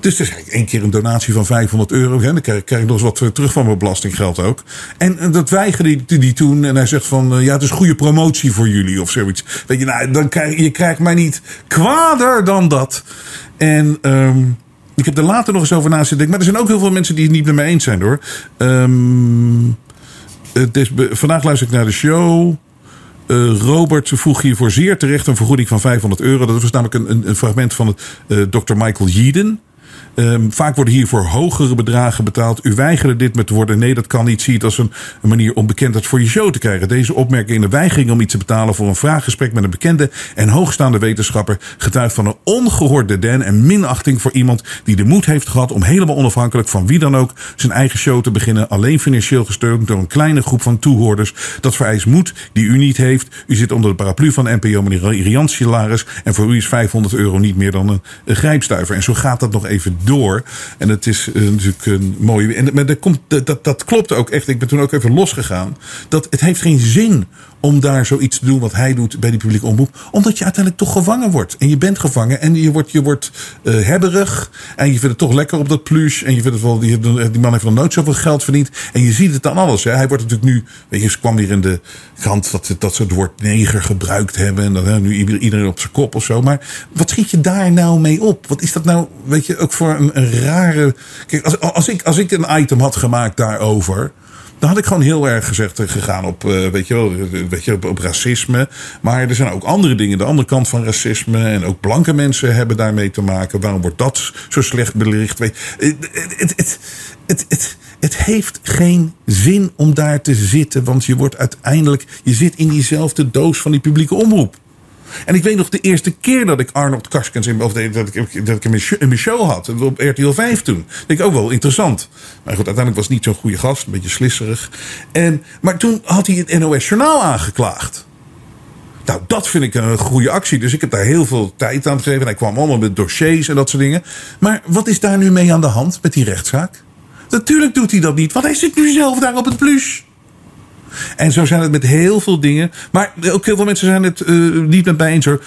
Speaker 1: Dus ik één keer een donatie van 500 euro. Hè, dan krijg, krijg ik nog eens wat terug van mijn belastinggeld ook. En, dat weigerde die, die toen. En hij zegt van, ja, het is goede promotie voor jullie of zoiets. Weet je, nou, dan krijg, je krijgt mij niet kwader dan dat. En... Um, ik heb er later nog eens over na zitten denken. Maar er zijn ook heel veel mensen die het niet met mij eens zijn hoor. Um, het vandaag luister ik naar de show. Uh, Robert vroeg hiervoor zeer terecht een vergoeding van 500 euro. Dat was namelijk een, een fragment van het, uh, Dr. Michael Yeadon. Um, vaak worden hiervoor hogere bedragen betaald. U weigerde dit met te worden. Nee, dat kan niet. Zie het als een, manier om bekendheid voor je show te krijgen. Deze opmerking in de weigering om iets te betalen voor een vraaggesprek met een bekende en hoogstaande wetenschapper getuigt van een ongehoorde den en minachting voor iemand die de moed heeft gehad om helemaal onafhankelijk van wie dan ook zijn eigen show te beginnen. Alleen financieel gesteund door een kleine groep van toehoorders. Dat vereist moed die u niet heeft. U zit onder de paraplu van NPO, meneer salaris. En voor u is 500 euro niet meer dan een, een grijpstuiver. En zo gaat dat nog even door. En het is uh, natuurlijk een mooie. En maar dat, komt, dat, dat klopt ook echt. Ik ben toen ook even losgegaan. Dat het heeft geen zin om daar zoiets te doen wat hij doet bij die publieke omroep. Omdat je uiteindelijk toch gevangen wordt. En je bent gevangen en je wordt, je wordt uh, hebberig. En je vindt het toch lekker op dat plush. En je vindt het wel, die, die man heeft nog nooit zoveel geld verdiend. En je ziet het aan alles. Hè. Hij wordt natuurlijk nu, weet je, ze kwam weer in de krant dat, dat ze het woord neger gebruikt hebben. En dat hè, nu iedereen op zijn kop of zo. Maar wat schiet je daar nou mee op? Wat is dat nou, weet je, ook voor een, rare. Kijk, als, als, ik, als ik een item had gemaakt daarover. Dan had ik gewoon heel erg gezegd eh, gegaan op, uh, weet je wel, weet je, op, op, racisme. Maar er zijn ook andere dingen, de andere kant van racisme. En ook blanke mensen hebben daarmee te maken. Waarom wordt dat zo slecht belicht? Het, het, het, het, het heeft geen zin om daar te zitten. Want je wordt uiteindelijk, je zit in diezelfde doos van die publieke omroep. En ik weet nog de eerste keer dat ik Arnold Karskens in, of dat ik, dat ik hem in mijn show had. Op RTL 5 toen. Dat denk ik ook wel interessant. Maar goed, uiteindelijk was het niet zo'n goede gast. Een beetje slisserig. En, maar toen had hij het NOS Journaal aangeklaagd. Nou, dat vind ik een goede actie. Dus ik heb daar heel veel tijd aan gegeven. En hij kwam allemaal met dossiers en dat soort dingen. Maar wat is daar nu mee aan de hand met die rechtszaak? Natuurlijk doet hij dat niet, want hij zit nu zelf daar op het plus. En zo zijn het met heel veel dingen. Maar ook heel veel mensen zijn het uh, niet met mij eens hoor.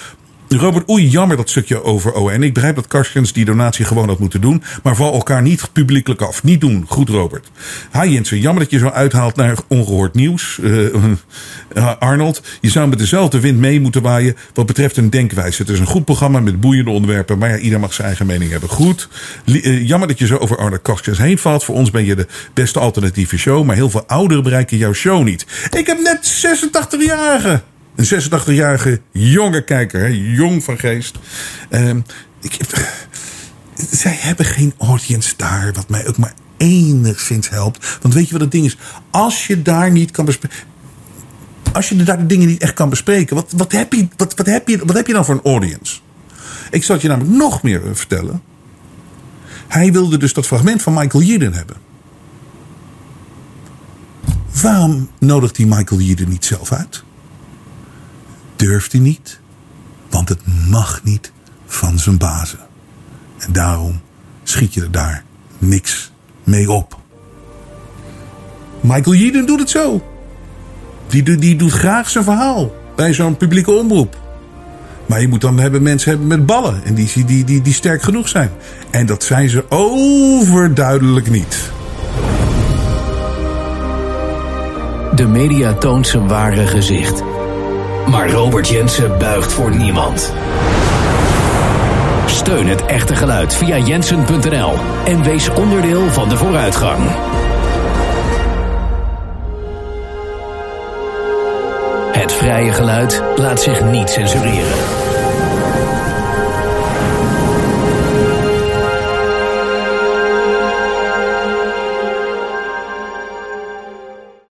Speaker 1: Robert, oei, jammer dat stukje over ON. Ik begrijp dat Karskens die donatie gewoon had moeten doen. Maar val elkaar niet publiekelijk af. Niet doen. Goed, Robert. Hi Jensen, jammer dat je zo uithaalt naar ongehoord nieuws. Uh, uh, Arnold, je zou met dezelfde wind mee moeten waaien wat betreft een denkwijze. Het is een goed programma met boeiende onderwerpen. Maar ja, ieder mag zijn eigen mening hebben. Goed. Uh, jammer dat je zo over Arnold Karskens heen valt. Voor ons ben je de beste alternatieve show. Maar heel veel ouderen bereiken jouw show niet. Ik heb net 86-jarigen. Een 86-jarige jonge kijker, hè, jong van geest. Uh, ik, zij hebben geen audience daar, wat mij ook maar enigszins helpt. Want weet je wat het ding is? Als je daar niet kan bespreken. Als je daar de dingen niet echt kan bespreken, wat, wat, heb je, wat, wat, heb je, wat heb je dan voor een audience? Ik zal het je namelijk nog meer vertellen. Hij wilde dus dat fragment van Michael Yeadon hebben. Waarom nodigt hij Michael Yeadon niet zelf uit? Durft hij niet, want het mag niet van zijn bazen. En daarom schiet je er daar niks mee op. Michael Yeadon doet het zo. Die, die doet graag zijn verhaal bij zo'n publieke omroep. Maar je moet dan hebben mensen hebben met ballen. En die, die, die, die sterk genoeg zijn. En dat zijn ze overduidelijk niet.
Speaker 2: De media toont zijn ware gezicht. Maar Robert Jensen buigt voor niemand. Steun het echte geluid via jensen.nl en wees onderdeel van de vooruitgang. Het vrije geluid laat zich niet censureren.